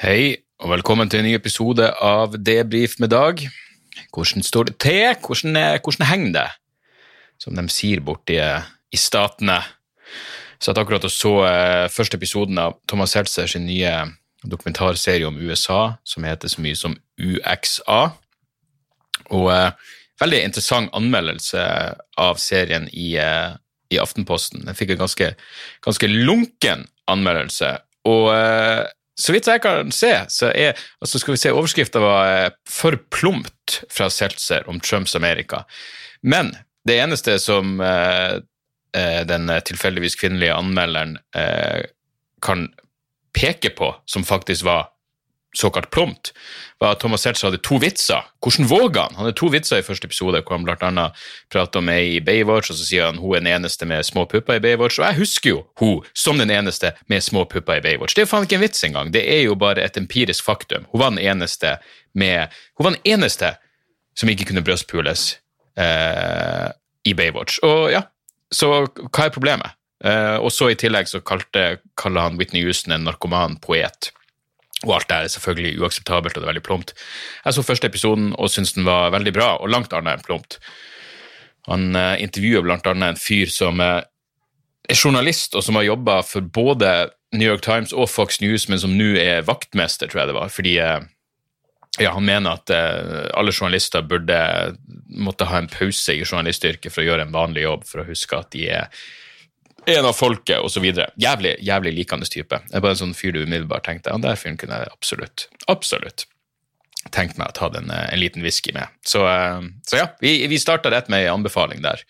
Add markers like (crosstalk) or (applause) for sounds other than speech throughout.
Hei, og velkommen til en ny episode av Debrif med Dag. Hvordan står det til? Hvordan, hvordan henger det? Som de sier borti i statene. Satt akkurat og så eh, første episoden av Thomas Heltzer sin nye dokumentarserie om USA, som heter så mye som UXA. Og eh, veldig interessant anmeldelse av serien i, eh, i Aftenposten. Den fikk en ganske, ganske lunken anmeldelse. Og eh, så vidt jeg kan se, så er altså skal vi se, overskrifta var eh, 'For plumpt' fra Seltzer om Trumps Amerika. Men det eneste som eh, eh, den tilfeldigvis kvinnelige anmelderen eh, kan peke på, som faktisk var såkalt prompt, var at Thomas Seltzer hadde to vitser. Hvordan våga han? Han hadde to vitser i første episode, hvor han blant annet prater om ei i Baywatch, og så sier han hun er den eneste med små pupper i Baywatch, og jeg husker jo hun som den eneste med små pupper i Baywatch. Det er jo faen ikke en vits engang, det er jo bare et empirisk faktum. Hun var den eneste med Hun var den eneste som ikke kunne brystpules eh, i Baywatch. Og ja, så hva er problemet? Eh, og så i tillegg så kalte, kaller han Whitney Houston en narkoman poet. Og alt det er selvfølgelig uakseptabelt og det er veldig plumpt. Jeg så første episoden og syntes den var veldig bra, og langt annet enn plumpt. Han eh, intervjuer blant annet en fyr som eh, er journalist, og som har jobba for både New York Times og Fox News, men som nå er vaktmester, tror jeg det var. Fordi eh, ja, han mener at eh, alle journalister burde måtte ha en pause i journalistyrket for å gjøre en vanlig jobb, for å huske at de er en av folket, osv. Jævlig, jævlig likende type. Det er bare en sånn fyr du umiddelbart tenkte han der fyren kunne jeg absolutt, absolutt tenkt meg å ta en, en liten whisky med. Så, eh, så ja, vi, vi starta rett med en anbefaling der.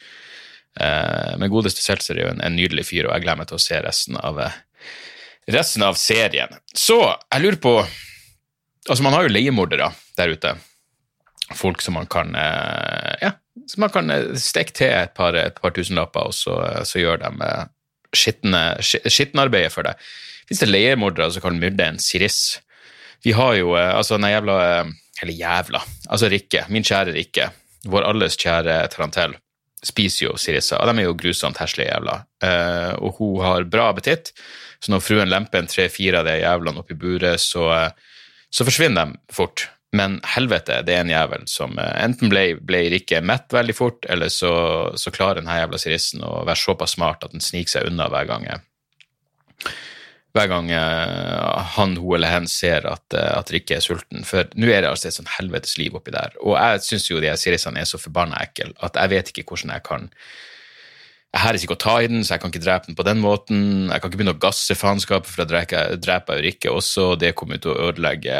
Eh, Men godeste Seltzer er jo en, en nydelig fyr, og jeg gleder meg til å se resten av, eh, resten av serien. Så jeg lurer på Altså, man har jo leiemordere der ute. Folk som man kan eh, Ja, som man kan eh, stikke til et par, et par tusenlapper, og så, så gjør de eh, skittenarbeidet for deg. Fins det leiemordere som kan myrde en siriss? Vi har jo eh, altså den jævla eh, Eller jævla. Altså Rikke, min kjære Rikke, vår alles kjære Tarantell, spiser jo sirisser. Og de er jo grusomt heslige jævler. Eh, og hun har bra appetitt, så når fruen lemper en tre-fire av de jævlene oppi buret, så, eh, så forsvinner de fort. Men helvete, det er en jævel som eh, enten ble, ble Rikke mett veldig fort, eller så, så klarer denne jævla sirissen å være såpass smart at den sniker seg unna hver gang. eh, hver gang eh, han, hun eller hen ser at, at Rikke er sulten. For nå er det altså et sånn helvetes liv oppi der. Og jeg syns jo de sirissene er så forbanna ekle at jeg vet ikke hvordan jeg kan Jeg hæres ikke å ta i den, så jeg kan ikke drepe den på den måten. Jeg kan ikke begynne å gasse faenskapet for å drepe, drepe Rikke også. Det kommer til å ødelegge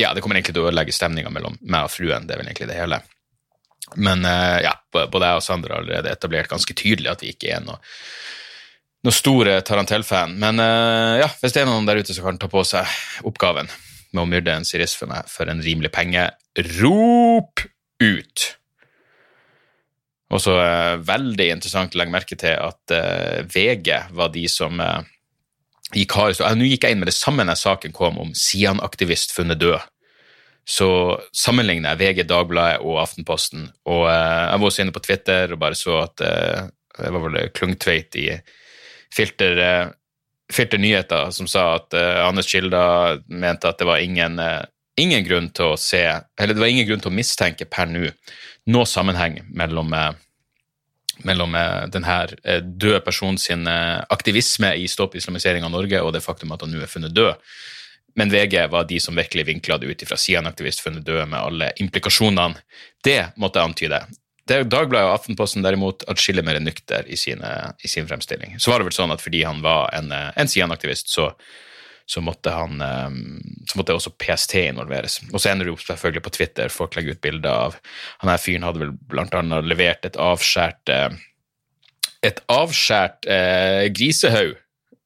Ja, det kommer egentlig til å ødelegge stemninga mellom meg og fruen. Det er vel egentlig det hele. Men eh, ja, både jeg og Sander har allerede etablert ganske tydelig at vi ikke er noe noen store Tarantell-fan. Men eh, ja, hvis det er noen der ute som kan ta på seg oppgaven med å myrde en siriss for meg for en rimelig penge, rop ut! Og så eh, veldig interessant å legge merke til at VG var de som gikk hardest Nå gikk jeg inn med det samme når saken kom om Sian-aktivist funnet død. Så sammenligner jeg VG, Dagbladet og Aftenposten. Og eh, jeg var også inne på Twitter og bare så at eh, det var vel Klungtveit i Filter, eh, Filter Nyheter som sa at Anders Kilda mente at det var ingen, ingen grunn til å se Eller det var ingen grunn til å mistenke per nå noe sammenheng mellom mellom eh, denne eh, døde personen sin eh, aktivisme i Stopp islamisering av Norge og det faktum at han nå er funnet død. Men VG var de som virkelig vinkla det ut ifra Sian-aktivist funnet død med alle implikasjonene. Det måtte jeg antyde. Det Dagbladet og Aftenposten derimot atskillig mer nykter i, sine, i sin fremstilling. Så var det vel sånn at fordi han var en, en Sian-aktivist, så, så, måtte han, eh, så måtte også PST involveres. Og så ender det opp selvfølgelig på Twitter, folk legger ut bilder av Han her fyren hadde vel blant annet levert et avskjært eh, et avskjært eh, grisehaug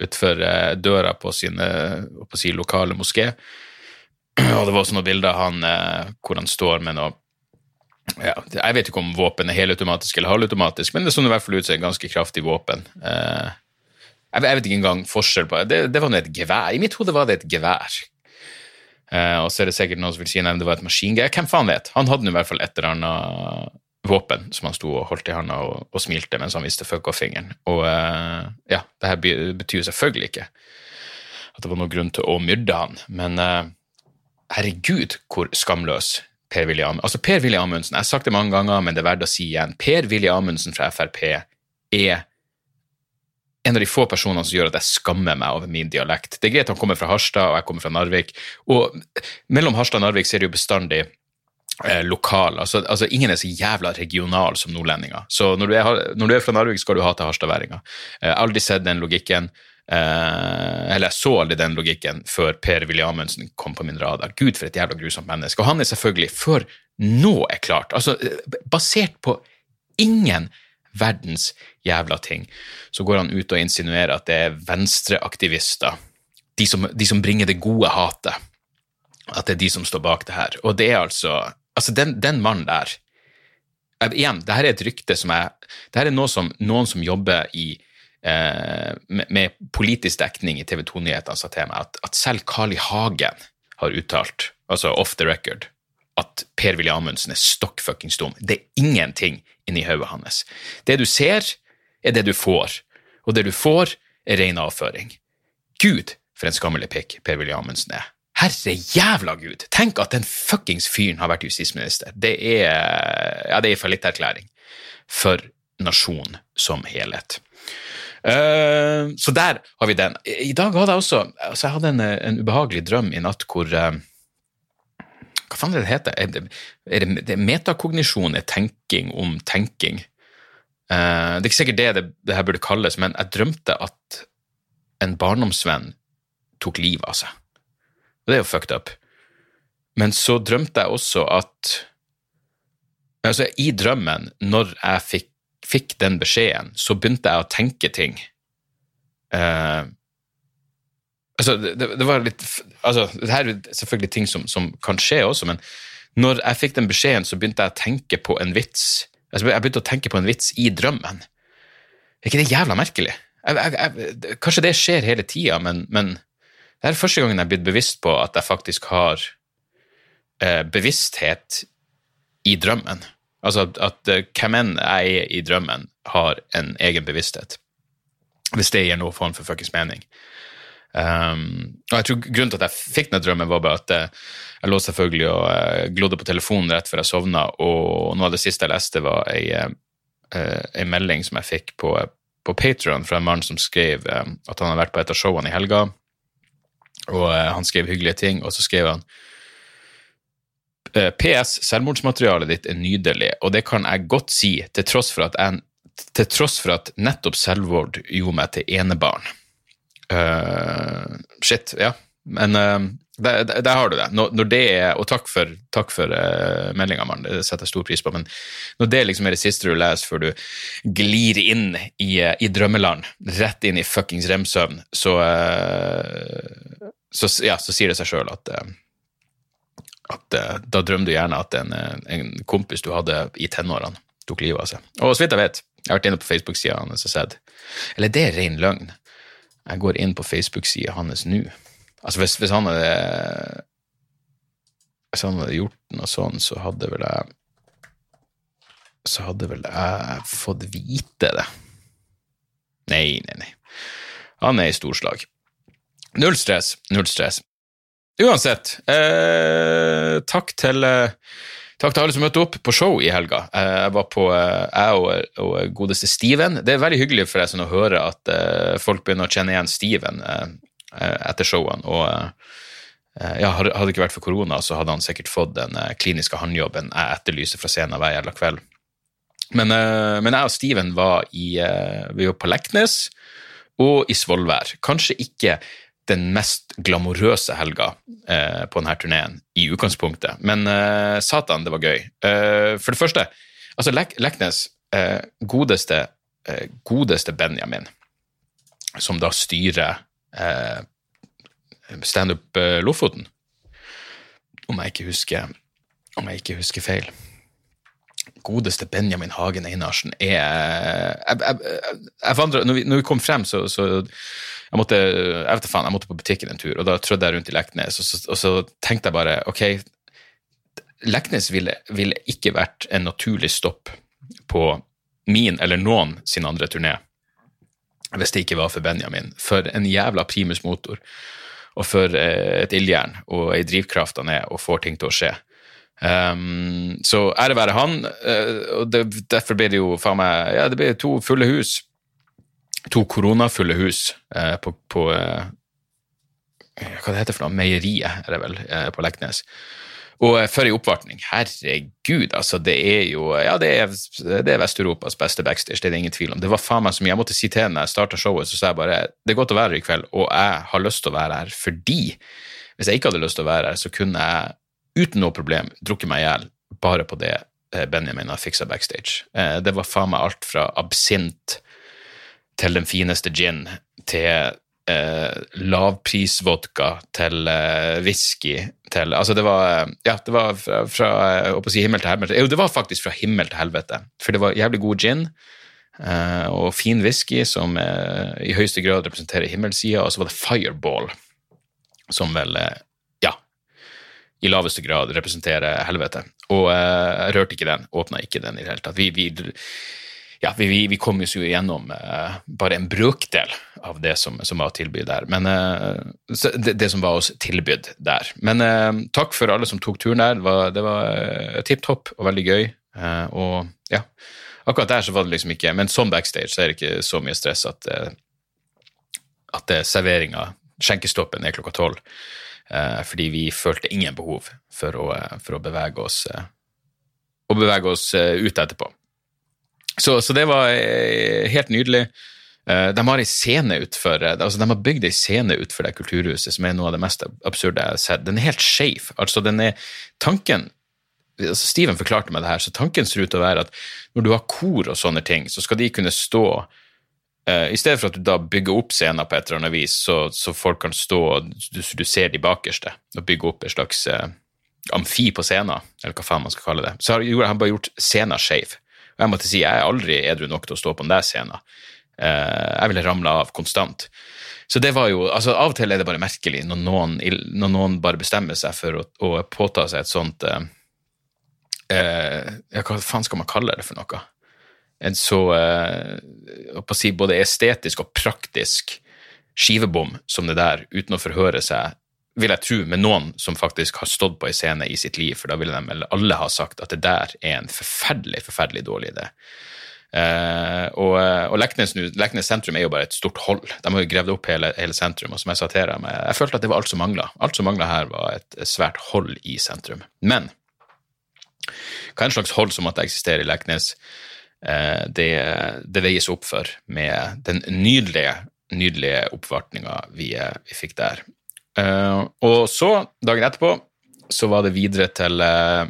utenfor eh, døra på sin, eh, på sin lokale moské. Og det var også noen bilder av han eh, hvor han står med noe ja, Jeg vet ikke om våpen er helautomatisk eller halvautomatisk, men det så i hvert fall ut som et ganske kraftig våpen. Eh, jeg, jeg vet ikke engang forskjell på det. Det var nå et gevær. I mitt hode var det et gevær. Eh, og så er det sikkert noen som vil si nei, det var et maskingevær. Hvem faen vet? Han hadde nå i hvert fall et eller annet våpen som han sto og holdt i handa og, og smilte mens han viste fuck off-fingeren. Og uh, ja, det her betyr jo selvfølgelig ikke at det var noen grunn til å myrde han. Men uh, herregud, hvor skamløs Per-Willy Amundsen Altså, Per-Willy Amundsen, jeg har sagt det mange ganger, men det er verdt å si igjen. Per-Willy Amundsen fra Frp er en av de få personene som gjør at jeg skammer meg over min dialekt. Det er greit han kommer fra Harstad, og jeg kommer fra Narvik. Og mellom Harstad og Narvik er det jo bestandig eh, lokal. Altså, altså, ingen er så jævla regional som nordlendinger. Så når du er, når du er fra Narvik, skal du ha til harstadværinger. Jeg har aldri sett den logikken. Eh, eller jeg så aldri den logikken før Per Willy Amundsen kom på min radar. Gud, for et jævla grusomt menneske. Og han er selvfølgelig, før nå er klart, altså basert på ingen verdens jævla ting. Så går han ut og insinuerer at det er venstreaktivister, de de som bringer det gode hatet, at det er de som står bak det her. Og det er altså Altså, den, den mannen der Igjen, det her er et rykte som jeg Det her er noe som noen som jobber i eh, med, med, politisk dekning i TV 2-nyhetene sa til meg, at, at selv Carl I. Hagen har uttalt, altså off the record, at Per-Willy Amundsen er stokk fuckings dum. Det er ingenting inni hodet hans. Det du ser, er det du får, og det du får, er ren avføring. Gud, for en skammelig pikk Per-Willy Amundsen er. Herre jævla gud! Tenk at den fuckings fyren har vært justisminister. Det er ja, det er fallitterklæring for nasjonen som helhet. Uh, så der har vi den. I dag hadde jeg også altså jeg hadde en, en ubehagelig drøm i natt hvor uh, hva faen er det heter? Er det, er det, det metakognisjon er tenking om tenking. Uh, det er ikke sikkert det, det det her burde kalles, men jeg drømte at en barndomsvenn tok livet av seg. Og det er jo fucked up. Men så drømte jeg også at Altså, i drømmen, når jeg fikk, fikk den beskjeden, så begynte jeg å tenke ting. Uh, altså, det, det, var litt altså, det her er selvfølgelig ting som, som, kan skje også, men når jeg fikk den beskjeden, så begynte jeg å tenke på en vits. Altså, jeg begynte å tenke på en vits i drømmen. Er ikke det jævla merkelig? Jeg, jeg, jeg, kanskje det skjer hele tida, men, men, det er første gangen jeg er blitt bevisst på at jeg faktisk har eh, bevissthet i drømmen. Altså at, at uh, hvem enn jeg er i drømmen, har en egen bevissthet. Hvis det gir noen form for fuckings mening. Um, og jeg tror Grunnen til at jeg fikk den drømmen, var bare at uh, jeg lå selvfølgelig og uh, glodde på telefonen rett før jeg sovna, og noe av det siste jeg leste, var ei, uh, melding som jeg fikk på, på Patron fra en mann som skrev at han hadde vært på et av showene i helga, og han skrev hyggelige ting, og så skrev han PS, selvmordsmaterialet ditt er nydelig, og det kan jeg godt si, til tross for at, jeg, tross for at nettopp selvmord gjorde meg til enebarn. Uh, shit, ja. Men uh, der, der, har du det. Når, når, det er, Og takk for, takk for uh, meldinga, mann. Det setter jeg stor pris på. Men når det liksom er det siste du leser før du glir inn i, i drømmeland, rett inn i fuckings remsøvn, så, uh, så, ja, så sier det seg sjøl at at da drømmer du gjerne at en, en kompis du hadde i tenårene, tok livet av seg. Og så vidt jeg vet, jeg har vært inne på Facebook-sida hans og sett Eller det er ren løgn. Jeg går inn på Facebook-sida hans nå. Altså, hvis, hvis, han hadde Hvis han hadde gjort noe sånn, så hadde vel jeg Så hadde vel jeg fått vite det. Nei, nei, nei. Han er i storslag. Null stress, null stress. Uansett, eh, takk til eh, Takk til alle som møtte opp på show i helga. Eh, jeg var på, eh, jeg og, og godeste Steven. Det er veldig hyggelig for forresten å høre at uh, folk begynner å kjenne igjen Steven etter showene. Og ja, hadde det ikke vært for korona, så hadde han sikkert fått den kliniske håndjobben jeg etterlyser fra scenen hver jævla kveld. Men, men, jeg og Steven var, i, vi var på Leknes og i Svolvær. Kanskje ikke den mest glamorøse helga eh, på denne turneen i utgangspunktet. Men eh, satan, det var gøy. Eh, for det første, altså Lek Leknes, eh, godeste, eh, godeste Benjamin, som da styrer eh, Standup Lofoten, om jeg ikke husker, om jeg ikke husker feil godeste Benjamin Hagen Einarsen er jeg, jeg, jeg, jeg, når, vi, når, vi, kom frem, så, så jeg måtte jeg vet faen, jeg måtte på butikken en tur, og da trødde jeg rundt i Leknes, og så, og så tenkte jeg bare ok, Leknes ville, ville, ikke vært en naturlig stopp på min eller noen sin andre turné hvis det ikke var for Benjamin. For en jævla primus motor. og for eh, et ildjern og ei drivkraft han er og får ting til å skje. Um, så ære være han, uh, og det, derfor ble det jo faen meg Ja, det ble to fulle hus. To koronafulle hus uh, på, på uh, Hva det heter for noe? Meieriet, er det vel, på Leknes. Og for ei oppvartning. Herregud, altså. Det er jo Ja, det er, det er Vest-Europas beste backstage, det er det ingen tvil om. Det var faen meg som jeg måtte si til henne da jeg starta showet, så sa jeg bare det er godt å være her i kveld, og jeg har lyst til å være her fordi hvis jeg ikke hadde lyst til å være her, så kunne jeg uten noe problem drukket meg i hjel bare på det eh, Benjamin har fiksa backstage. Eh, det var faen meg alt fra absint til den fineste gin til eh, lavprisvodka til eh, whisky til Altså, det var Ja, det var fra, fra å si himmel til helvete. Jo, det var faktisk fra himmel til helvete. For det var jævlig god gin eh, og fin whisky som eh, i høyeste grad representerer himmelsida, og så var det Fireball, som vel eh, i laveste grad representerer helvete. Og eh, jeg rørte ikke den, åpna ikke den i det hele tatt. Vi, vi ja, vi, vi, kom jo igjennom uh, bare en brøkdel av det som, som var tilbudt der. Men, uh, det, det, som var oss tilbudt der. Men takk for alle som tok turen der. Det var, det var tipp topp og veldig gøy. og ja, akkurat der så var det liksom ikke Men sånn backstage så er det ikke så mye stress at, at serveringa, skjenkestoppen, er klokka tolv. Fordi vi følte ingen behov for å, for å bevege oss, å bevege oss ut etterpå. Så, så, det var eh, helt nydelig. Eh, de har utfor eh, altså De har bygd ei scene utfor det kulturhuset som er noe av det mest absurde jeg har sett. Den er helt skeiv. Altså, tanken altså Steven forklarte meg det her, så tanken ser ut til å være at når du har kor og sånne ting, så skal de kunne stå uh, I stedet for at du da bygger opp scener på et eller annet vis, så, så folk kan stå og du, du, ser de bakerste, og bygge opp et slags uh, amfi på scenen, eller hva faen man skal kalle det, så har han bare gjort scenen skeiv. Og jeg måtte si jeg er aldri edru nok til å stå på den der scenen. Uh, jeg ville ramla av konstant. Så det var jo, altså Av og til er det bare merkelig når noen, når noen bare bestemmer seg for å, å påta seg et sånt uh, eh, Hva faen skal man kalle det for noe? En så eh, si, både estetisk og praktisk skivebom som det der, uten å forhøre seg vil jeg tro, med noen som faktisk har stått på en scene i sitt liv, for da ville de alle ha sagt at det der er en forferdelig, forferdelig dårlig idé. Uh, og, og Leknes, Leknes, sentrum er jo bare et stort hold. De har jo gravd opp hele, hele, sentrum. Og som jeg sa til dem, jeg, følte at det var alt som mangla. Alt som mangla her, var et svært hold i sentrum. Men hva er en slags hold som måtte eksistere i Leknes, det, det, veies opp for med den nydelige, nydelige oppvartninga vi, vi fikk der. Uh, og så, dagen etterpå, så var det videre til uh,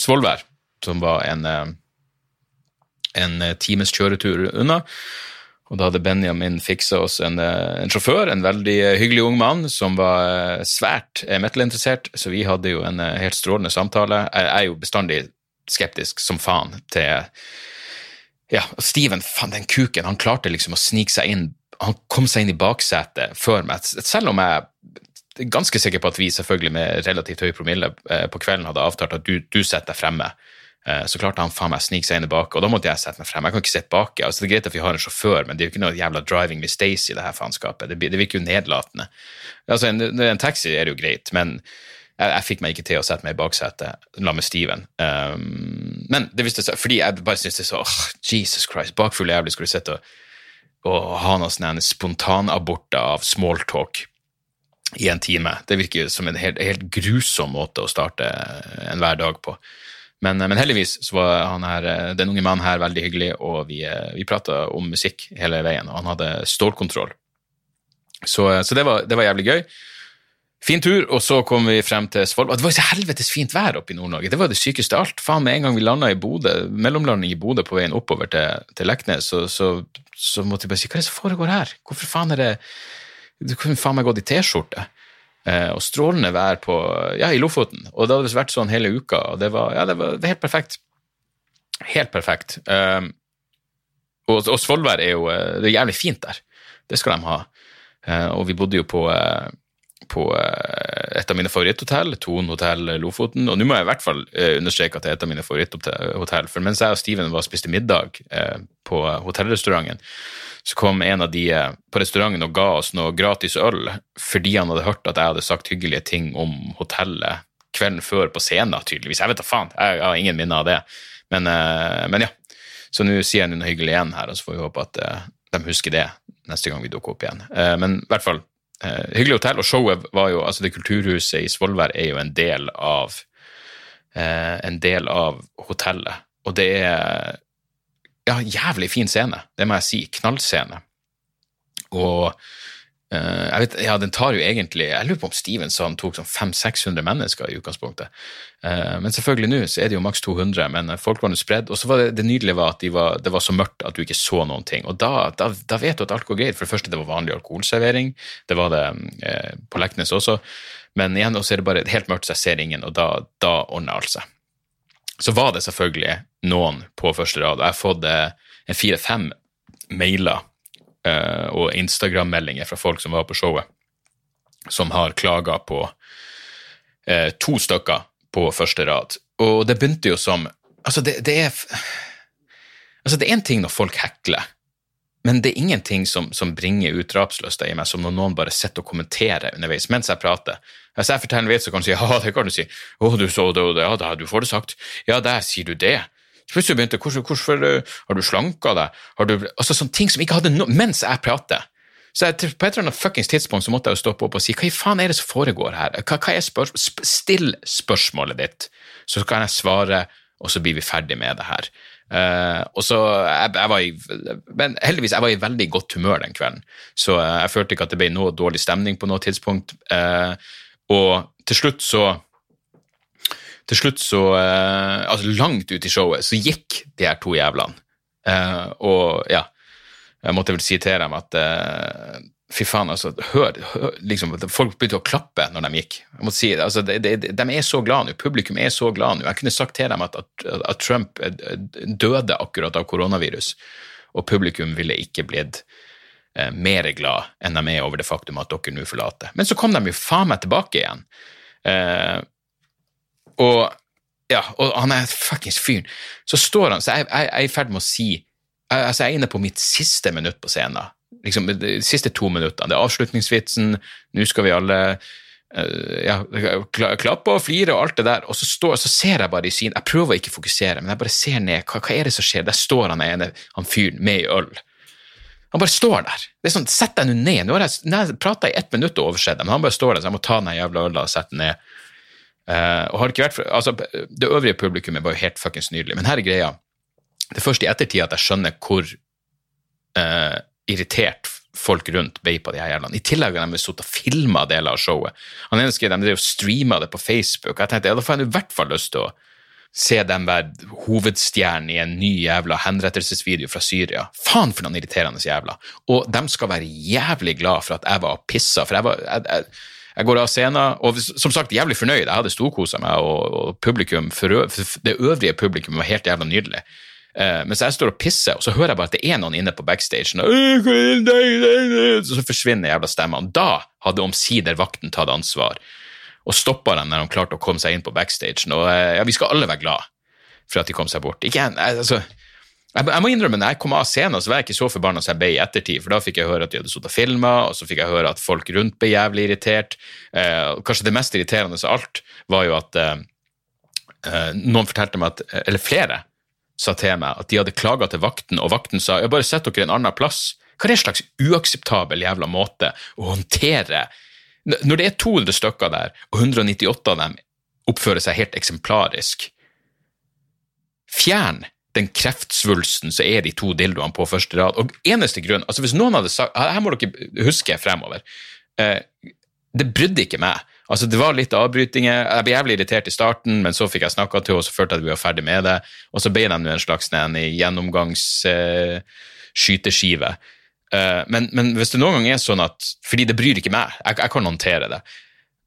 Svolvær, som var en, en times kjøretur unna. Og da hadde Benjamin fiksa oss en, en, sjåfør, en veldig hyggelig ung mann som var svært metal-interessert, så vi hadde jo en helt strålende samtale. Jeg er jo bestandig skeptisk som faen til Ja, og Steven, faen, den kuken, han klarte liksom å snike seg inn han kom seg inn i baksetet før meg, selv om jeg er ganske sikker på at vi selvfølgelig med relativt høy promille eh, på kvelden hadde avtalt at du, du setter deg fremme. Eh, så klarte han faen meg snike seg inn i bak, og da måtte jeg sette meg frem. Jeg kan ikke sitte bak. Altså, det er greit at vi har en sjåfør, men det er jo ikke noe jævla driving with Stacy i det her faenskapet. Det, det virker jo nedlatende. Altså, en, en, taxi er jo greit, men jeg, jeg, fikk meg ikke til å sette meg i baksetet la med Steven. Um, men det visste seg, fordi jeg bare syntes det så oh, Jesus Christ, bakfull jævlig skulle sitte og, og ha noen sånne spontanaborter av smalltalk i en time. Det virker som en helt, helt grusom måte å starte en dag på. Men, men, heldigvis så var her, den unge mannen her veldig hyggelig, og vi, vi prata om musikk hele veien, og han hadde stålkontroll. Så, så det, var, det, var, jævlig gøy. Fin tur, og så kom vi frem til Svolvær. Det var jo så helvetes fint vær oppe i Nord-Norge. Det var det sykeste av alt. Faen, Med en gang vi landa i Bodø, mellomlanding i Bodø på veien oppover til, til Leknes, så, så, så, måtte vi bare si hva er det som foregår her? Hvorfor faen er det du kunne faen meg gått i T-skjorte. Eh, og strålende vær på, ja, i Lofoten. Og det hadde vært sånn hele uka, og det var, ja, det var, det helt perfekt. Helt perfekt. Eh, og, og Svolvær er jo eh, det er jævlig fint der. Det skal de ha. Eh, og vi bodde jo på, uh, på uh, et av mine favoritthotell, Thon hotell Lofoten. Og nå må jeg i hvert fall understreke at det er et av mine favoritthotell. For mens jeg og Steven var og spiste middag på hotellrestauranten, så kom en av de eh, på restauranten og ga oss noe gratis øl fordi han hadde hørt at jeg hadde sagt hyggelige ting om hotellet kvelden før på scenen, tydeligvis. Jeg vet da faen, jeg har ingen minne av det. Men, eh, men ja. Så nå sier han noe hyggelig igjen her, og så får vi håpe at eh, de husker det neste gang vi dukker opp igjen. Men i hvert fall, hyggelig hotell, og showet var jo Altså, det kulturhuset i Svolvær er jo en del av en del av hotellet, og det er ja, jævlig fin scene, det må jeg si. Knallscene. Og jeg vet, ja, den tar jo egentlig Jeg lurer på om Stevenson tok sånn 500-600 mennesker i utgangspunktet. Uh, men selvfølgelig nå så er det jo maks 200, men folk var nå spredd. Og så var det, det nydelige var at de var, det var så mørkt at du ikke så noen ting. Og da, da, da vet du at alt går greit. For det første, det var vanlig alkoholservering. Det var det eh, på Leknes også. Men igjen, så er det bare helt mørkt, så jeg ser ingen, og da, da ordner alt seg. Så var det selvfølgelig noen på første rad. Jeg har fått eh, fire-fem mailer uh, og Instagram-meldinger fra folk som var på showet, som har klaga på eh, to stykker på første rad. Og det begynte jo som Altså, det, det er Altså, det er én ting når folk hekler, men det er ingenting som, som bringer ut drapslysta i meg, som når noen bare sitter og kommenterer underveis mens jeg prater. Hvis jeg forteller en vits, så kan du si ja, det kan du si. Å, du så det og det, ja, da, du får det sagt. Ja, der sier du det. Plutselig begynte hvorfor, hvorfor eh, har du slanka deg? Har du, altså sånne ting som ikke hadde noe Mens jeg prater. Så jeg, på et eller annet tidspunkt så måtte jeg jo stoppe opp og si hva i faen er det som foregår her? Hva, hva er spørs sp Still spørsmålet ditt, så kan jeg svare, og så blir vi ferdig med det her. Uh, og så, jeg, jeg, var i, Men heldigvis, jeg var i veldig godt humør den kvelden, så uh, jeg følte ikke at det ble noe dårlig stemning på noe tidspunkt. Uh, og til slutt så Til slutt så Altså langt ut i showet så gikk de her to jævlene. og ja, jeg måtte vel si til dem at Fy faen, altså, hør, hør liksom, Folk begynte å klappe når de gikk. Jeg måtte si, altså, de, de, de er så glad nå. Publikum er så glad nå. Jeg kunne sagt til dem at, at, at, Trump døde akkurat av koronavirus, og publikum ville ikke blitt eh, mer glad enn de er over det faktum at dere nå forlater. Men så kom de jo faen meg tilbake igjen. Eh, og ja, og han er fuckings fyren. Så står han, så jeg, jeg, jeg er i ferd med å si altså Jeg er inne på mitt siste minutt på scenen liksom, de siste to minuttene. Det er avslutningsvitsen, nå skal vi alle uh, ja, klappe og flire og alt det der. Og så, står, så ser jeg bare i syn Jeg prøver å ikke fokusere, men jeg bare ser ned. Hva, hva er det som skjer? Der står han ene, han fyren med i øl. Han bare står der. Det er sånn, Sett deg nå ned. Nå har jeg, jeg prata i ett minutt og oversett det, men han bare står der, så jeg må ta den jævla øla og sette den ned. Uh, og har ikke vært for, altså, Det øvrige publikummet var jo helt fuckings nydelig, men her er greia. Det er først i ettertid at jeg skjønner hvor uh, irritert folk rundt ble på de her jævlene. I tillegg har de sittet og filma deler av showet. Han ene skrev de streama det på Facebook. Jeg tenkte ja, da får jeg i hvert fall lyst til å se dem være hovedstjernen i en ny jævla henrettelsesvideo fra Syria. Faen for noen irriterende jævla. Og de skal være jævlig glad for at jeg var pissa, for jeg var jeg, jeg, jeg går av scenen, og som sagt jævlig fornøyd. Jeg hadde storkosa meg, og, og publikum, for, det øvrige publikum var helt jævla nydelig. Uh, mens jeg står og pisser, og så hører jeg bare at det er noen inne på backstagen, og så forsvinner jævla stemmene. Da hadde omsider vakten tatt ansvar og stoppa dem når de klarte å komme seg inn på backstagen. Og uh, ja, vi skal alle være glad for at de kom seg bort. Ikke, altså, jeg, jeg, må innrømme, når jeg kom av scenen, så var jeg ikke så forbanna som jeg ble i ettertid, for da fikk jeg høre at de hadde sittet og filma, og så fikk jeg høre at folk rundt ble jævlig irritert. Eh, kanskje det mest irriterende av alt var jo at noen fortalte meg at Eller flere sa til meg at de hadde klaga til vakten, og vakten sa ja, bare sett dere en annen plass. Hva er det slags uakseptabel jævla måte å håndtere Når det er 200 stykker der, og 198 av dem oppfører seg helt eksemplarisk, fjern den kreftsvulsten som er de to dildoene på første rad. Og eneste grunn altså Hvis noen hadde sagt Her må dere huske fremover. Eh, det brydde ikke meg Altså, det var litt avbrytinger. Jeg ble jævlig irritert i starten, men så fikk jeg snakka til henne, og så følte jeg at vi var ferdig med det. Og så ble de en slags gjennomgangsskyteskive. Uh, uh, men, men, hvis det noen gang er sånn at Fordi det bryr ikke meg, jeg, jeg kan håndtere det.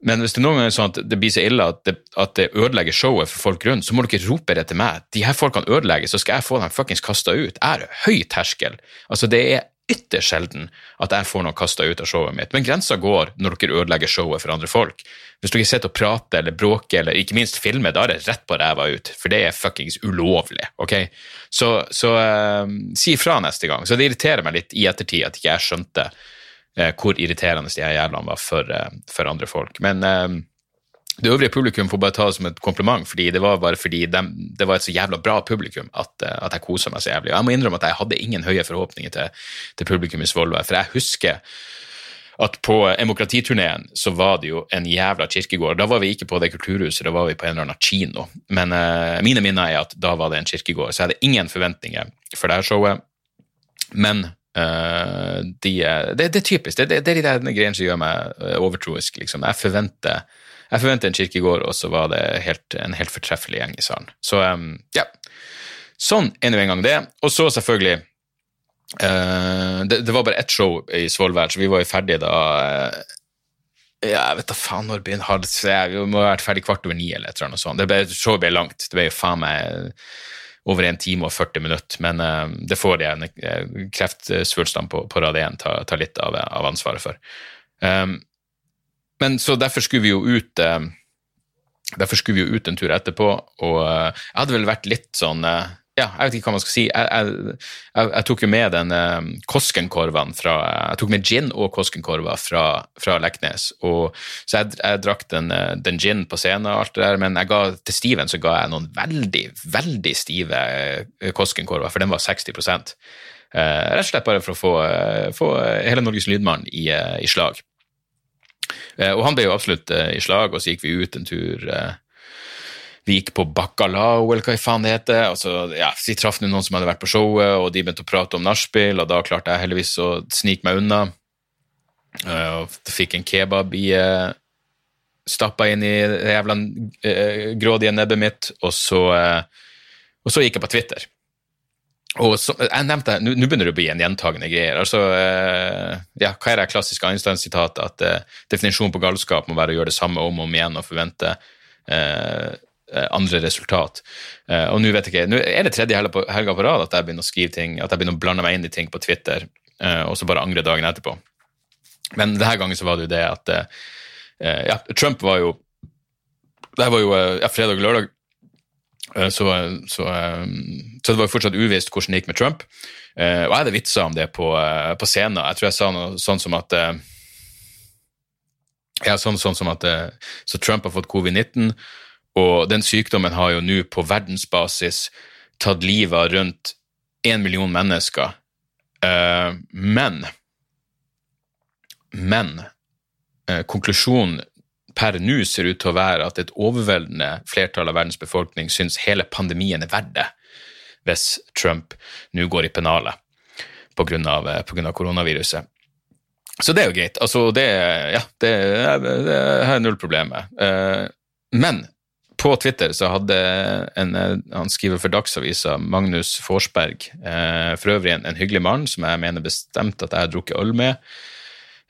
Men hvis det noen ganger er sånn at det blir så ille at det, at det ødelegger showet for folk rundt, så må dere rope det til meg. De her folkene ødelegger, så skal jeg få dem fuckings kasta ut. Jeg har høy terskel. Altså, det er ytterst sjelden at jeg får noen kasta ut av showet mitt. Men grensa går når dere ødelegger showet for andre folk. Hvis dere sitter og prater eller bråker eller ikke minst filmer, da er det rett på ræva ut, for det er fuckings ulovlig. ok? Så, så uh, si ifra neste gang. Så det irriterer meg litt i ettertid at ikke jeg skjønte hvor irriterende de jævlene var for, uh, for, andre folk. Men det øvrige publikum får bare ta det som et kompliment, fordi det var bare fordi de, det var et så jævla bra publikum at, eh, at jeg kosa meg så jævlig. Og jeg må innrømme at jeg hadde ingen høye forhåpninger til, til publikum i Svolvær, for jeg husker at på demokratiturneen så var det jo en jævla kirkegård. Da var vi ikke på det kulturhuset, da var vi på en eller annen kino. Men uh, mine minner er at da var det en kirkegård, så jeg hadde ingen forventninger for det her showet. Men uh, de, det, det, er typisk. Det, det, det er de greiene som gjør meg overtroisk. Liksom. Jeg forventer jeg forventer en kirkegård, og så var det helt, en helt fortreffelig gjeng i salen. Så um, ja. Sånn er nå en gang det. Og så selvfølgelig uh, det, var bare ett show i Svolvær, så vi var jo ferdige da uh, ja, jeg vet da faen når begynner Vi må ha vært ferdig kvart over ni eller et eller annet sånt. Det ble, showet ble langt. Det ble jo faen meg over en time og 40 minutter, men uh, det får de kreftsvulstene på, på rad 1 ta, ta, litt av, av ansvaret for. Um, men så derfor skulle vi jo ut eh, Derfor skulle vi jo ut en tur etterpå, og eh, jeg hadde vel vært litt sånn eh, ja, jeg vet ikke hva man skal si. Jeg, jeg, jeg, jeg tok jo med den uh, Koskenkorvene fra Jeg tok med gin og Koskenkorver fra, fra Leknes. Og, så jeg, drakk den, den, gin på scenen og alt det der, men ga, til Steven så ga jeg noen veldig, veldig stive Koskenkorver, for den var 60 eh, Rett og slett bare for å få, få hele Norges lydmann i, i slag. Eh, og han ble jo absolutt eh, i slag, og så gikk vi ut en tur. Eh, vi gikk på Bacalao, eller hva faen det heter. Altså, ja, vi traff noen som hadde vært på showet, og de begynte å prate om nachspiel, og da klarte jeg heldigvis å snike meg unna. Og fikk en kebab i Stappa inn i det jævla grådige nebbet mitt, og så, og så gikk jeg på Twitter. Og så, jeg nevnte, Nå begynner det å bli en gjentagende greier. altså, eh, ja, Hva er det klassiske Einstein-sitatet? At eh, definisjonen på galskap må være å gjøre det samme om og om igjen og forvente eh, eh andre resultat. Eh, og nå vet jeg ikke, nå er det tredje helga på, rad at jeg begynner å skrive ting, at jeg begynner å blande meg inn i ting på Twitter, eh, og så bare angre dagen etterpå. Men denne gangen så var det jo det at ja, Trump var jo Det var jo ja, fredag og lørdag Eh, så, så, eh, så, det var fortsatt uvisst hvordan det gikk med Trump. Eh, og jeg hadde vitsa om det på, på, scenen. Jeg tror jeg sa noe sånn som at ja, sånn, sånn som at Så Trump har fått covid-19, og den sykdommen har jo nå på verdensbasis tatt livet av rundt én million mennesker. Men Men konklusjonen per nå ser ut til å være at et overveldende flertall av verdens befolkning syns hele pandemien er verdt det, hvis Trump nå går i pennalet pga. Eh, koronaviruset. Så det er jo greit. Altså, det, ja, det, det har jeg null problem med. Eh, men på Twitter så hadde en, han skriver for Dagsavisa, Magnus Forsberg, eh, for øvrig en, en, hyggelig mann som jeg mener bestemt at jeg har drukket øl med.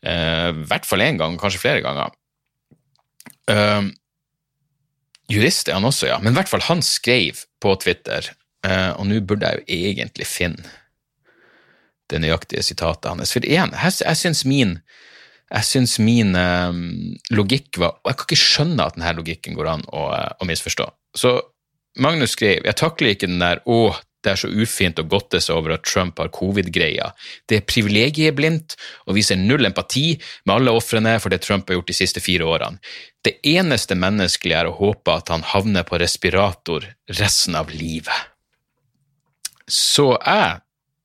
I hvert fall én gang, kanskje flere ganger. Eh, jurist er han også, ja. Men i hvert fall, han skrev på Twitter, uh, og nå burde jeg jo egentlig finne det nøyaktige sitatet hans. For igjen, jeg, jeg syns min jeg syns min um, logikk var Og jeg kan ikke skjønne at denne logikken går an å, å misforstå. Så Magnus skrev jeg takler ikke den der 'å, det er så ufint å godte seg over at Trump har covid-greia. Det er privilegieblindt og viser null empati med alle ofrene for det Trump har gjort de siste fire årene. Det eneste menneskelige er å håpe at han havner på respirator resten av livet. Så jeg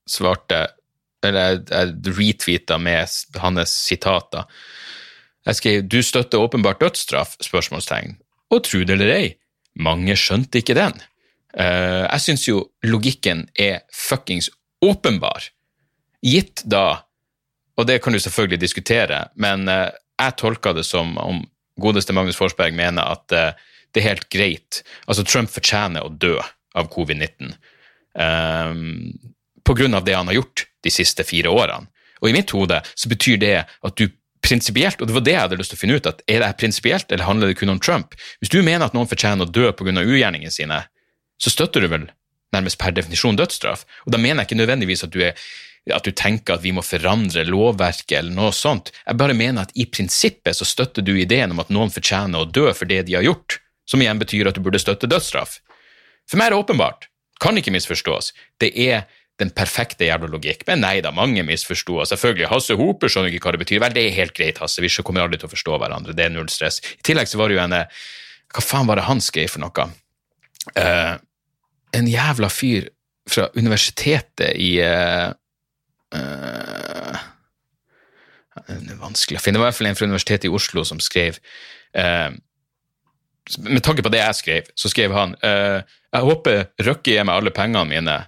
svarte, eller jeg retweeta med hans sitater. Jeg skrev 'Du støtter åpenbart dødsstraff?' spørsmålstegn. Og tru det eller ei, mange skjønte ikke den. Uh, jeg syns jo logikken er fuckings åpenbar, gitt da Og det kan du selvfølgelig diskutere, men uh, jeg tolker det som om godeste Magnus Forsberg mener at uh, det er helt greit. Altså, Trump fortjener å dø av covid-19 um, på grunn av det han har gjort de siste fire årene. Og i mitt hode så betyr det at du prinsipielt, og det var det jeg hadde lyst til å finne ut, at er det prinsipielt, eller handler det kun om Trump? Hvis du mener at noen fortjener å dø pga. ugjerningene sine, så støtter du vel nærmest per definisjon dødsstraff. Og da mener jeg ikke nødvendigvis at du er at du tenker at vi må forandre lovverket eller noe sånt. Jeg bare mener at i prinsippet så støtter du ideen om at noen fortjener å dø for det de har gjort, som igjen betyr at du burde støtte dødsstraff. For meg er det åpenbart. Kan ikke misforstås. Det er den perfekte jævla logikk. Men nei da, mange misforsto. Selvfølgelig, Hasse Hoper skjønner ikke hva det betyr. Vel, det er helt greit, Hasse, vi kommer aldri til å forstå hverandre. Det er null stress. I tillegg så var det jo en Hva faen var det han skrev for noe? Uh, en jævla fyr fra universitetet i uh, uh, Det er vanskelig å finne. Det var i hvert fall en fra Universitetet i Oslo som skrev uh, Med tanke på det jeg skrev, så skrev han uh, Jeg håper Røkke gir meg alle pengene mine.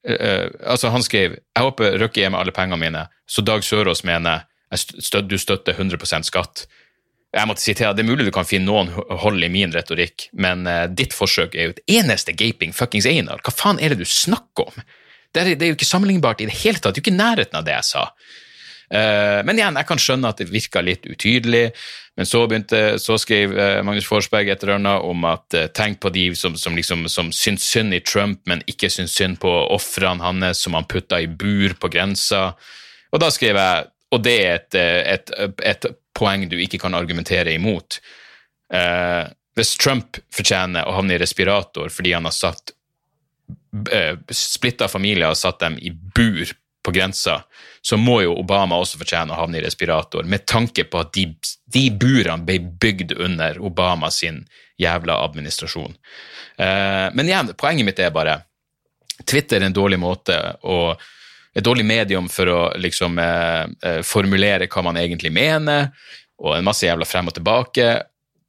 Altså Han skrev Jeg håper Røkke gir meg alle pengene mine, så Dag Sørås mener støt, du støtter 100% skatt. Jeg måtte si til Det er mulig du kan finne noen hold i min retorikk, men ditt forsøk er jo et eneste gaping fuckings Einar. Hva faen er det du snakker om? Det er, det er, jo ikke sammenlignbart i det hele tatt. Det er jo ikke nærheten av det jeg sa. Uh, men igjen, jeg kan skjønne at det virka litt utydelig. Men så, begynte, så skrev uh, Magnus Forsberg et eller om at uh, tenk på de som, som, liksom, som syns synd i Trump, men ikke syns synd på ofrene hans som han putta i bur på grensa. Og da skrev jeg, og det er et, et, et, poeng du ikke kan argumentere imot. hvis Trump fortjener å havne i respirator fordi han har satt Eh, splitta familier og satt dem i bur på grensa, så må jo Obama også fortjene å havne i respirator, med tanke på at de, de burene ble bygd under Obama sin jævla administrasjon. Eh, men igjen, poenget mitt er bare Twitter er en dårlig måte å et dårlig medium for å liksom eh, eh formulere hva man egentlig mener, og en masse jævla frem og tilbake.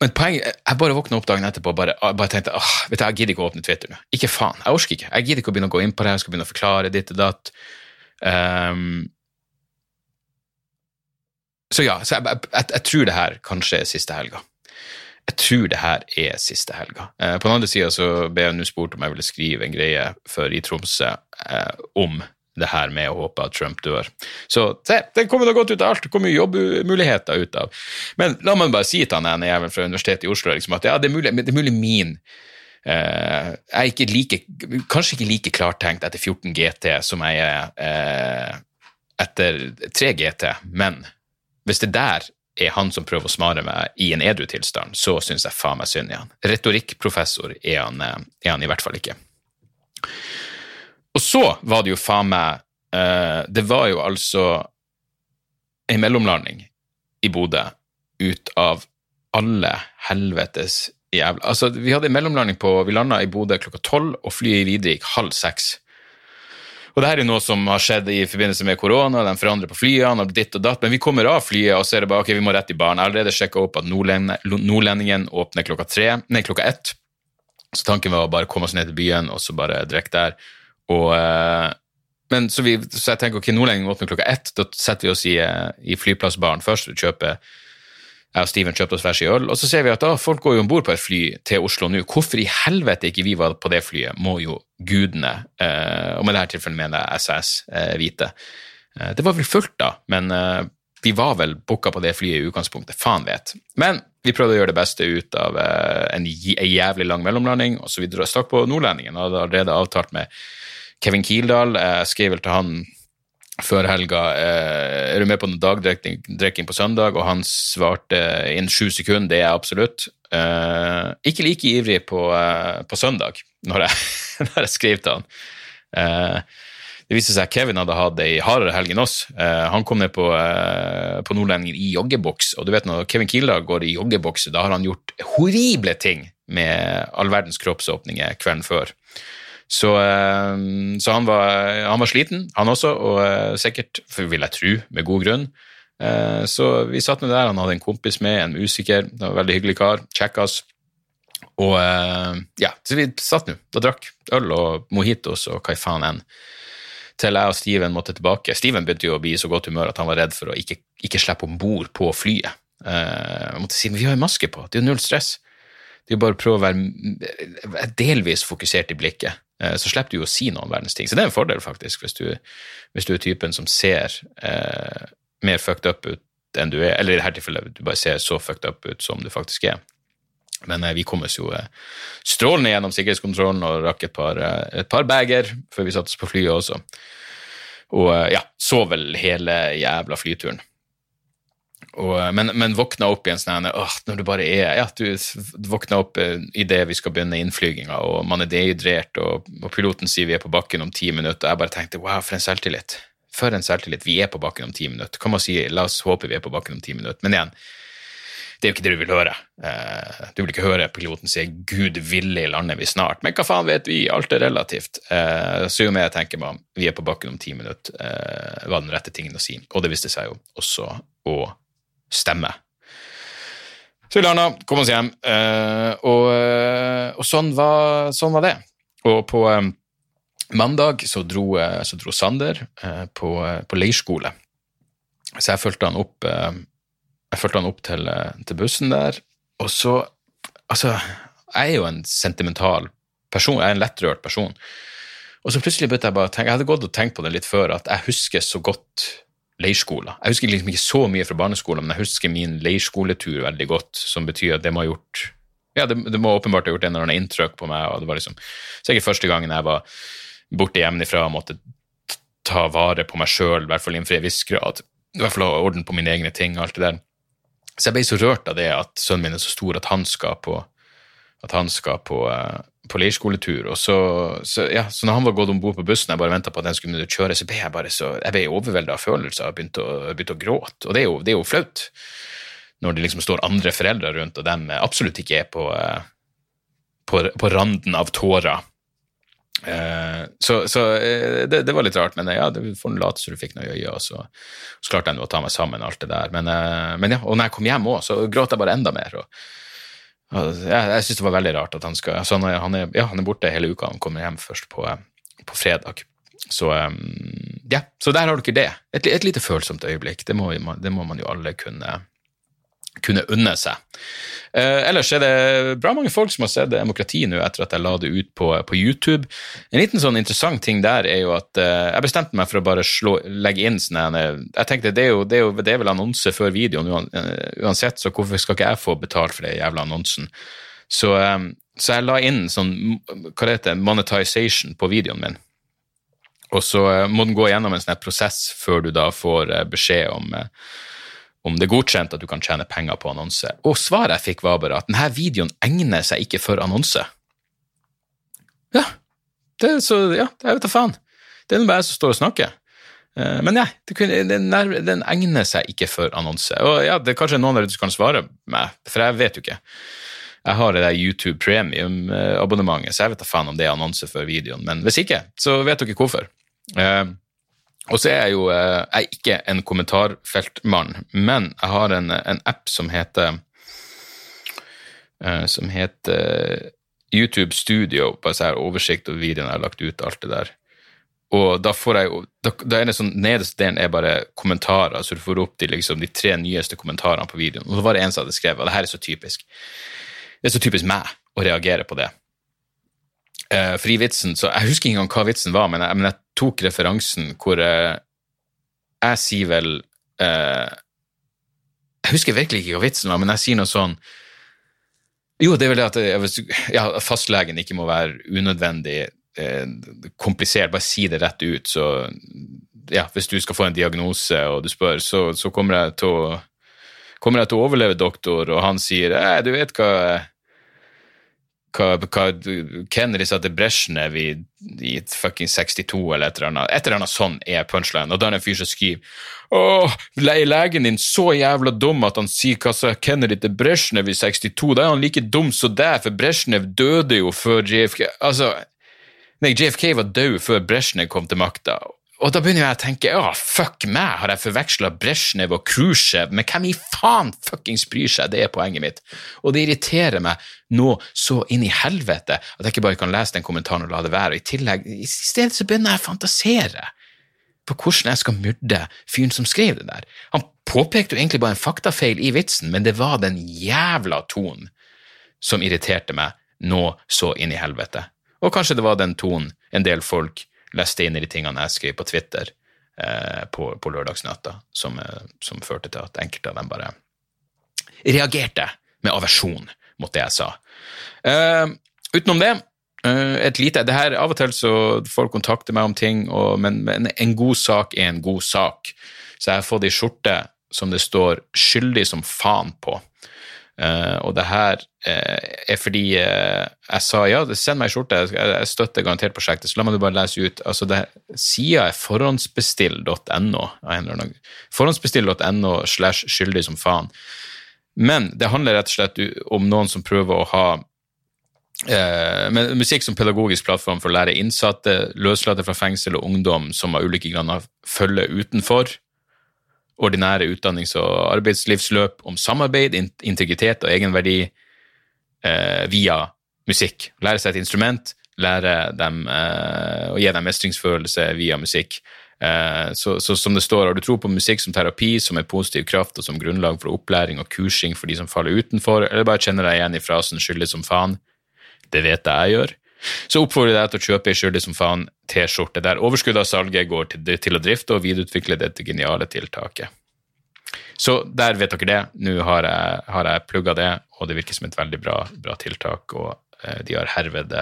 Men poenget, jeg bare våkna opp dagen etterpå og bare, bare, tenkte åh, vet du, jeg gidder ikke å åpne Twitter nå. Ikke faen. Jeg orker ikke. Jeg gidder ikke å begynne å gå inn på det, jeg skal begynne å forklare ditt og datt. Um, så ja, så jeg, jeg, jeg, tror det her kanskje er siste helga. Jeg tror det her er siste helga. Eh, på den andre sida så ble jeg nå spurt om jeg ville skrive en greie for i Tromsø eh, om det her med å håpe at Trump dør. Så se, det kommer da godt ut av alt. Det kommer jobbmuligheter ut av. Men la meg bare si til han ene jævelen fra Universitetet i Oslo liksom, at ja, det er mulig, det er mulig min uh, Jeg er ikke like, kanskje ikke like klartenkt etter 14 GT som jeg er uh, etter 3 GT, men hvis det der er han som prøver å smare meg i en edru tilstand, så syns jeg faen meg synd i han. Retorikkprofessor er han, eh, er han i hvert fall ikke. Og så var det jo faen meg uh, Det var jo altså ei mellomlanding i Bodø ut av alle helvetes jævla Altså, vi hadde en mellomlanding på Vi landa i Bodø klokka tolv, og flyet videre gikk halv seks. Og det her er noe som har skjedd i forbindelse med korona, de forandrer på flyene og ditt og datt, men vi kommer av flyet og ser bare ok, vi må rett i baren. Jeg har allerede sjekka opp at Nordlendingen åpner klokka tre, nei, klokka ett. Så tanken var å bare komme oss ned til byen og så bare drikke der. Og, eh, men så, vi, så, jeg tenker ok, Nordlendingen åpner klokka ett. Da setter vi oss i, eh, i flyplassbaren først og kjøper jeg og Steven kjøpte oss hver sin øl, og så ser vi at da, folk går jo om bord på et fly til Oslo nå. Hvorfor i helvete ikke vi var på det flyet, må jo gudene, eh, og med dette tilfellet mener jeg SAS, eh, vite. Eh, det var vel fullt, da, men vi var vel booka på det flyet i utgangspunktet. Faen vet. Men vi prøvde å gjøre det beste ut av en jævlig lang mellomlanding, og så vi stakk på Nordlendingen og hadde allerede avtalt med Kevin Kildahl. Jeg skrev vel til han før helga eh, er du med på noen dagdrikking på søndag, og han svarte innen sju sekunder, det er jeg absolutt. Eh, ikke like ivrig på, eh, på søndag, når jeg, (laughs) når jeg, skrev til han. Eh, det viste seg at Kevin hadde hatt ei hardere helg enn oss. Eh, han kom ned på, eh, på Nordlendingen i joggeboks, og du vet når Kevin Kildahl går i joggebukse, da har han gjort horrible ting med all verdens kroppsåpninger kvelden før. Så, eh, så han, var, han, var, sliten, han også, og eh, sikkert, for vil jeg tro, med god grunn. Eh, så vi satt med der, han hadde en kompis med, en musiker, det var en veldig hyggelig kar, kjekkas. Og ja, så vi satt nå og drakk øl og mojitos og hva faen enn. Til jeg og Steven måtte tilbake. Steven begynte jo å bli i så godt humør at han var redd for å ikke, ikke slippe om bord på flyet. Jeg måtte si men vi har jo maske på, det er jo null stress. Det er jo bare å prøve å være delvis fokusert i blikket. Eh, så slipper du jo å si noen verdens ting. Så det er en fordel, faktisk, hvis du, hvis du er typen som ser eh, mer fucked up ut enn du er, eller i dette tilfellet du bare ser så fucked up ut som du faktisk er. Men eh, vi kom oss jo eh, strålende gjennom sikkerhetskontrollen og rakk et par, eh, et par bager før vi satte oss på flyet også. Og eh, ja, så vel hele jævla flyturen. Og, eh, men, men våkna opp i en sånn åh, når du bare er Ja, du våkna opp uh, idet vi skal begynne innflyginga, og man er dehydrert, og, og, piloten sier vi er på bakken om ti minutter, og jeg bare tenkte wow, for en selvtillit. For en selvtillit. Vi er på bakken om ti minutter. Kom og si la oss håpe vi er på bakken om ti minutter. Men igjen, det er jo ikke det du vil høre. Uh, du vil ikke høre piloten si 'Gud villig lander vi snart', men hva faen vet vi, alt er relativt. Så jo mer jeg tenker meg vi er på bakken om ti minutter, var den rette tingen å si. Og det viste seg jo også å stemme. Så vi landa, kom oss hjem, uh, og, uh, og sånn, var, sånn, var, det. Og på um, mandag så dro, så dro Sander på, på, leirskole, så jeg fulgte han opp, han opp til, til, bussen der. Og så Altså, jeg er jo en sentimental person, jeg er en lettrørt person. Og så plutselig begynte jeg bare å tenke, jeg hadde gått og tenkt på det litt før, at jeg husker så godt leirskoler. Jeg husker liksom ikke så mye fra barneskolen, men jeg husker min leirskoletur veldig godt, som betyr at det må ha gjort ja, det, det, må åpenbart ha gjort en eller annen inntrykk på meg. og Det var liksom sikkert første gangen jeg var borte hjemmefra og måtte ta vare på meg sjøl, i hvert fall innenfor en viss grad. I hvert fall ha orden på mine egne ting og alt det der. Så jeg ble så rørt av det at sønnen min er så stor at han skal på, at han skal på, uh, på leirskoletur. Og så, så, ja, så når han var gått om bord på bussen, jeg bare venta på at den skulle kjøre, så ble jeg bare så, jeg ble overvelda av følelser og begynte å, begynte å gråte. Og det er, jo, jo, flaut når det liksom står andre foreldre rundt, og de absolutt ikke er på, eh, på, på randen av tårer. Uh, så, så uh, det, det, var litt rart, men ja, det får late som du fikk noe i øyet, og så, så klarte jeg å ta meg sammen, alt det der. Men, men ja, og når jeg kom hjem òg, så gråt jeg bare enda mer. og jeg, jeg syns det var veldig rart at han skal altså han, er, han, er, ja, han er borte hele uka, han kommer hjem først på, på fredag. Så ja, så der har dere det. Et, et lite følsomt øyeblikk. Det må, det må man jo alle kunne kunne unne seg. Eh, ellers er det bra mange folk som har sett Demokrati nå etter at jeg la det ut på, på YouTube. En liten sånn interessant ting der er jo at eh, jeg bestemte meg for å bare slå, legge inn sånn Jeg tenkte det er, jo, det, er jo, det er vel annonse før videoen eh, uansett, så hvorfor skal ikke jeg få betalt for den jævla annonsen? Så, eh, så, jeg la inn sånn hva det heter, monetization på videoen min. Og så eh, må den gå gjennom en sånn prosess før du da får eh, beskjed om om det er godkjent at du kan tjene penger på annonse. Og svaret jeg fikk, var bare at denne videoen egner seg ikke for annonse. Ja, det er så, ja, jeg vet da faen. Det er bare jeg som står og snakker. Eh, men ja, den, egner seg ikke for annonse. Og ja, det er kanskje noen av dere som kan svare meg, for jeg vet jo ikke. Jeg har det der YouTube Premium-abonnementet, så jeg vet da faen om det er annonse for videoen. Men hvis ikke, så vet dere hvorfor. Og så er jeg jo eh, jeg er ikke en kommentarfeltmann, men jeg har en, en app som heter eh, som heter YouTube Studio, bare så her oversikt over videoen jeg har lagt ut, alt det der. Og da får jeg da, da er det sånn, Nederste delen er bare kommentarer, så du får opp de, liksom, de tre nyeste kommentarene på videoen. Og så var det en som hadde skrevet, og det her er så typisk. Det er så typisk meg å reagere på det. Uh, frivitsen, vitsen, så Jeg husker ikke engang hva vitsen var, men jeg, men jeg tok referansen hvor jeg, jeg sier vel eh, Jeg husker virkelig ikke hva vitsen var, men jeg sier noe sånn Jo, det er vel det at ja, fastlegen ikke må være unødvendig uh, komplisert. Bare si det rett ut. Så ja, hvis du skal få en diagnose og du spør, så, så kommer jeg til å kommer jeg til å overleve, doktor, og han sier du vet hva hva, hva Kennedy sa til Brezjnev i, i fucking 62 eller et eller annet. Et eller annet sånn er punchline. Og da er det en fyr som skriver Åh, er legen din så jævla dum at han sier hva sa Kennedy til Brezjnev i 62? Da er han like dum som deg, for Brezjnev døde jo før JFK Altså, nei, JFK var død før Brezjnev kom til makta. Og da begynner jeg å tenke ja, fuck meg, har jeg forveksla Brezjnev og Khrusjtsjov, men hvem i faen fuckings bryr seg, det er poenget mitt. Og det irriterer meg nå så inn i helvete at jeg ikke bare kan lese den kommentaren og la det være, og i tillegg, i stedet så begynner jeg å fantasere på hvordan jeg skal myrde fyren som skrev det der. Han påpekte jo egentlig bare en faktafeil i vitsen, men det var den jævla tonen som irriterte meg nå så inn i helvete. Og kanskje det var den tonen en del folk leste inn i de tingene jeg skrev på Twitter eh, på, på lørdagsnatta, som, eh, som, førte til at enkelte av dem bare reagerte med aversjon mot det jeg sa. Eh, utenom det Eh, et lite, det her, Av og til så folk kontakter meg om ting, og, men, men, en god sak er en god sak. Så jeg har fått ei skjorte som det står 'skyldig som faen' på. Uh, og det her uh, er fordi uh, jeg sa ja, send meg ei skjorte, jeg, støtter garantert prosjektet, så la meg bare lese ut. altså det, Sida er forhåndsbestill.no. Forhåndsbestill.no slash skyldig som faen. Men det handler rett og slett om noen som prøver å ha med musikk som pedagogisk plattform for å lære innsatte, løslatte fra fengsel og ungdom som av ulike grunner følger utenfor ordinære utdannings- og arbeidslivsløp om samarbeid, integritet og egenverdi eh, via musikk. Lære seg et instrument, lære dem eh, og gi dem mestringsfølelse via musikk. Eh, så, så, som det står, har du tro på musikk som terapi, som en positiv kraft og som grunnlag for opplæring og kursing for de som faller utenfor, eller bare kjenner deg igjen i frasen 'skyldig som faen'? Det vet jeg jeg gjør. Så oppfordrer jeg deg til å kjøpe ei skyldig som faen T-skjorte, der overskuddet av salget går til, til, å drifte og videreutvikle dette geniale tiltaket. Så der vet dere det. Nå har jeg, har jeg plugga det, og det virker som et veldig bra, bra tiltak, og eh, de har herved,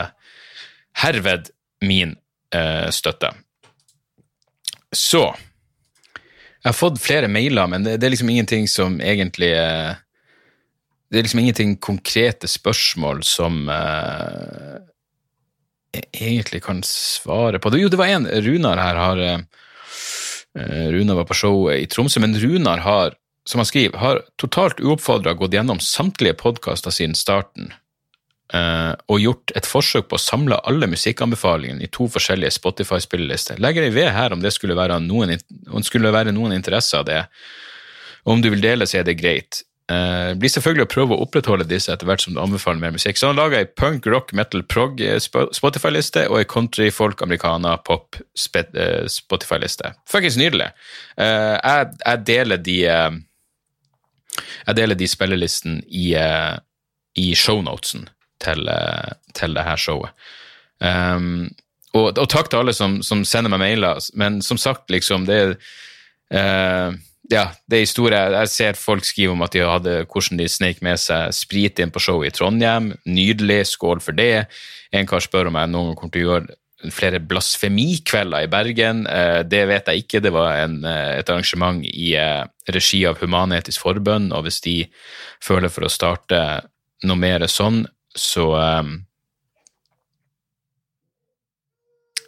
herved min eh, støtte. Så Jeg har fått flere mailer, men det, det er liksom ingenting som egentlig eh, Det er liksom ingenting konkrete spørsmål som eh, egentlig kan svare på det. Jo, det var en Runar her har eh, Runar var på showet i Tromsø, men Runar har, som han skriver, har totalt uoppfordra gått gjennom samtlige podkaster siden starten eh, og gjort et forsøk på å samle alle musikkanbefalingene i to forskjellige Spotify-spillelister. Legger jeg ved her om det skulle være noen, om skulle være noen interesse av det. Om du vil dele, så er det greit. Uh, blir selvfølgelig å prøve å opprettholde disse etter hvert som du anbefaler mer musikk. Så han laga ei punk, rock, metal, prog eh, Spotify-liste og ei country, folk, americana, pop uh, Spotify-liste. Fuckings nydelig. Uh, jeg, jeg, deler de Jeg deler de spillelisten i, i shownotesen til, til det her showet. Um, og, og, takk til alle som, som, sender meg mailer, men som sagt, liksom, det er ja, det er historie. Jeg ser folk skrive om at de hadde, hvordan de snek med seg sprit inn på showet i Trondheim. Nydelig, skål for det. En kar spør om jeg noen gang kommer til å gjøre flere blasfemikvelder i Bergen. Eh, det vet jeg ikke. Det var en, eh, et arrangement i eh, regi av Human-Etisk Forbund, og hvis de føler for å starte noe mer sånn, så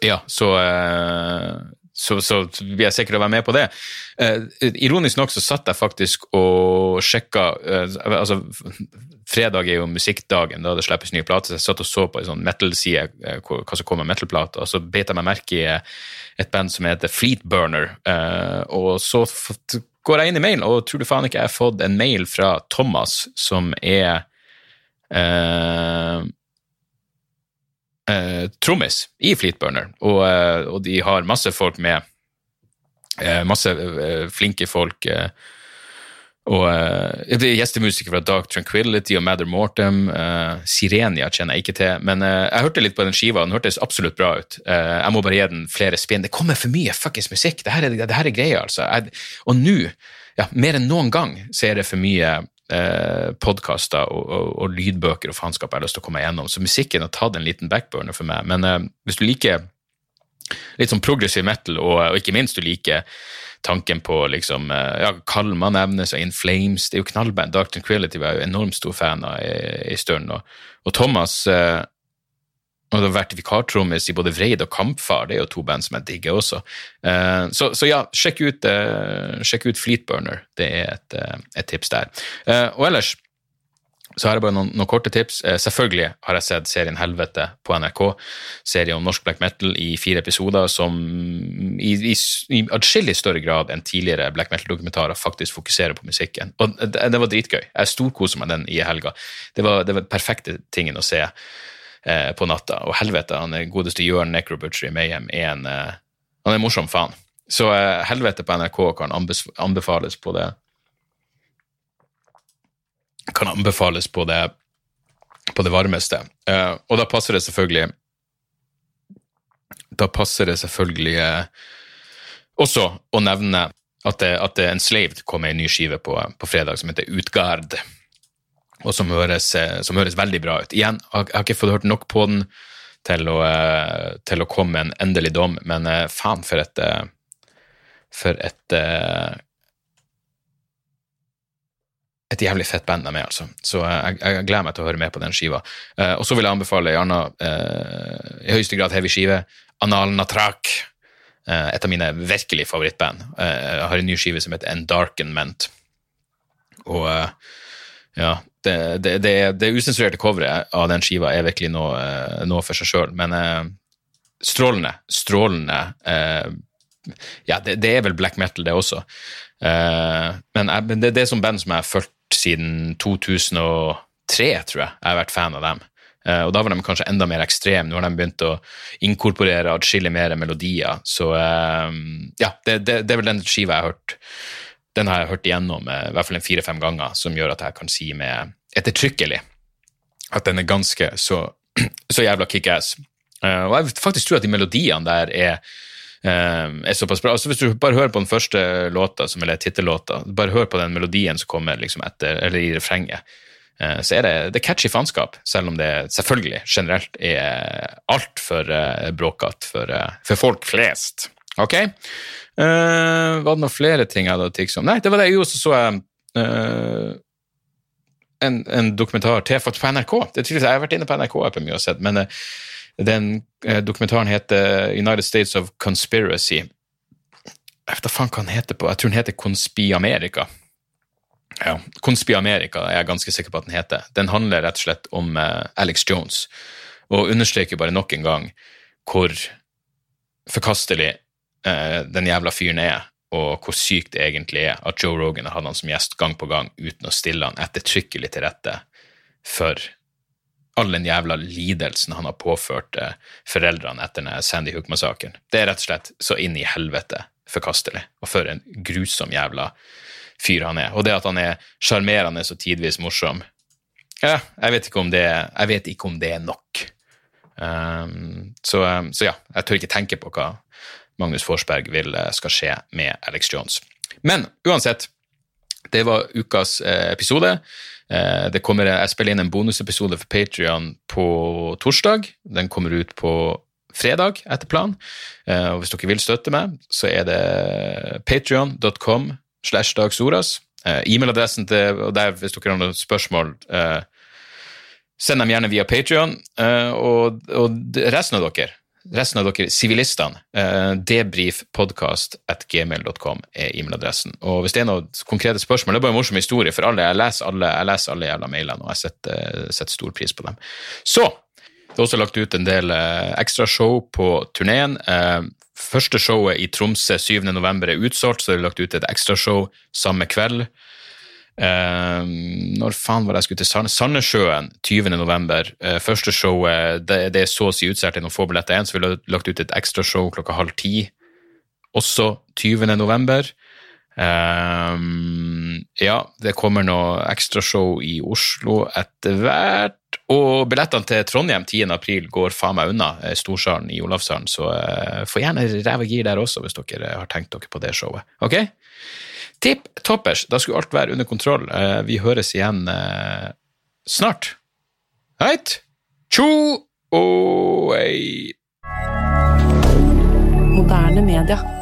Ja, så så, så blir jeg å være med på det. Eh, ironisk nok så satt jeg faktisk og sjekka eh, altså, Fredag er jo musikkdagen, da det slippes nye plater. Så jeg satt og så på en sånn metal-side eh, hva som kommer av metal-plater, og så beit jeg meg merke i et band som heter Fleetburner. Eh, og så går jeg inn i mailen, og tror du faen ikke jeg har fått en mail fra Thomas, som er eh, trommis i Fleetburner, og, eh, og, de har masse folk med. Eh, masse eh, flinke folk. Og det er gjestemusikere fra Dark Tranquility og Mather Mortem. Sirenia kjenner jeg ikke til, men jeg hørte litt på den skiva, den hørtes absolutt bra ut. jeg må bare gi den flere spinn. Det kommer for mye fuckings musikk! Det her er, er greia, altså. Jeg, og nå, ja, mer enn noen gang, så er det for mye eh, podkaster og, og, og, lydbøker og faenskap jeg har lyst til å komme igjennom. Så musikken har tatt en liten backburner for meg. Men eh, hvis du liker litt sånn progressive metal, og, og, ikke minst du liker tanken på liksom, eh, ja, Kalma nevnes, og In Flames Det er jo knallband. Dark Tranquility var jeg jo enormt stor fan av i stund. Og, og Thomas eh, og det har vært vikartrommis i både Vreid og Kampfar, det er jo to band som jeg digger også. Uh, så, så, ja, sjekk ut, uh, sjekk ut, Fleetburner, det er et, uh, et tips der. og ellers så har jeg bare noen, noen korte tips. selvfølgelig har jeg sett serien Helvete på NRK, serie om norsk black metal i fire episoder som i, i, i atskillig større grad enn tidligere black metal-dokumentarer faktisk fokuserer på musikken. Og det, det var dritgøy. Jeg storkoser meg den i helga. Det var den perfekte tingen å se eh, på natta. Og helvete, han er godeste Jørn Necrobutcher i Mayhem er en eh, Han er morsom faen. Så eh, helvete på NRK kan anbefales på det Kan anbefales på det på det varmeste. Eh, og da passer det selvfølgelig Da passer det selvfølgelig eh, også å nevne at, det, at det Enslaved kom med en ny skive på, på fredag som heter Utgard og som høres, eh, som høres, veldig bra ut. Igjen, jeg har ikke fått hørt nok på den til å, eh, til å komme med en endelig dom, men eh, faen for et For et et jævlig fett band de er, altså. Så jeg, jeg gleder meg til å høre mer på den skiva. Eh, og så vil jeg anbefale gjerne eh, i høyeste grad heavy skive, Anal Natrak. Eh, et av mine virkelig favorittband. Jeg har en ny skive som heter Endarkenment. Og ja, det, det, det, usensurerte coveret av den skiva er virkelig noe, eh, noe for seg sjøl, men eh, strålende. Strålende. Eh, ja, det, det er vel black metal, det også. Eh, men jeg, det, det er som band som jeg har fulgt siden 2003, tror jeg. Jeg har vært fan av dem. Eh, og da var de kanskje enda mer ekstreme. Nå har de begynt å inkorporere atskillig mer melodier. Så eh, ja, det er vel den skiva jeg har hørt. Den har jeg hørt igjennom eh, i hvert fall en fire-fem ganger, som gjør at jeg kan si med ettertrykkelig at den er ganske så, (clears throat) så jævla kickass. Uh, og jeg faktisk tror at de melodiene der er, uh, er såpass bra. Altså Hvis du bare hører på den første låta, som eller tittellåta, bare hør på den melodien som kommer liksom etter, eller i refrenget, så er det, det er catchy faenskap, selv om det selvfølgelig generelt er altfor uh, bråkete for, for folk flest. Ok? Uh, var det noen flere ting jeg hadde å om? Nei, det var det. Jo, så så jeg en, en, dokumentar til på NRK. Det er Jeg har vært inne på NRK på mye og sett, men uh, den uh, dokumentaren heter United States of Conspiracy. Jeg vet da faen hva den heter på. Jeg tror den heter Conspiamerika. Ja, Conspiamerika er jeg ganske sikker på at den heter. Den handler rett og slett om uh, Alex Jones, og understreker bare nok en gang hvor forkastelig den jævla fyren er og hvor sykt det egentlig er at Joe Rogan har hatt han som gjest gang på gang uten å stille han ettertrykkelig til rette for all den jævla lidelsen han har påført eh, foreldrene etter den Sandy Hook-massakren. Det er rett og slett så inn i helvete forkastelig, og for en grusom jævla fyr han er. Og det at han er sjarmerende og tidvis morsom ja, jeg vet ikke om det, jeg vet ikke om det er nok. Um, så, så, ja, jeg tør ikke tenke på hva Magnus Forsberg vil eh, skal skje med Alex Jones. Men uansett, det var ukas eh, episode. Eh, det kommer, jeg spiller inn en bonusepisode for Patrion på torsdag. Den kommer ut på fredag etter planen. Og hvis dere vil støtte meg, så er det patrion.com slash dagsoras. E-mailadressen til og der, hvis dere har noen spørsmål, send dem gjerne via Patrion. Og, og resten av dere resten av dere sivilistene, eh, debrifpodkast.gmail.com er e-mailadressen. Og hvis det er noen konkrete spørsmål, det er bare en morsom historie for alle. Jeg leser alle, jeg leser alle jævla mailene, og jeg setter, setter, stor pris på dem. Så det er også lagt ut en del eh, ekstra show på turneen. Eh, første showet i Tromsø 7.11 er utsolgt, så det er lagt ut et ekstrashow samme kveld. Uh, når faen var det jeg skulle til Sand Sandnessjøen 20.11. Uh, første showet det, det, er så å si utsolgt i noen få billetter igjen, så vi har lagt ut et ekstra show klokka halv ti. Også 20.11. Uh, ja, det kommer noe ekstrashow i Oslo etter hvert. Og billettene til Trondheim 10.4 går faen meg unna Storsalen i Olavshallen, så uh, få gjerne ræva gir der også hvis dere har tenkt dere på det showet. Ok? Tipp toppers. Da skulle alt være under kontroll. Uh, vi høres igjen uh, snart. Heit? Tjo og hei. Moderne media.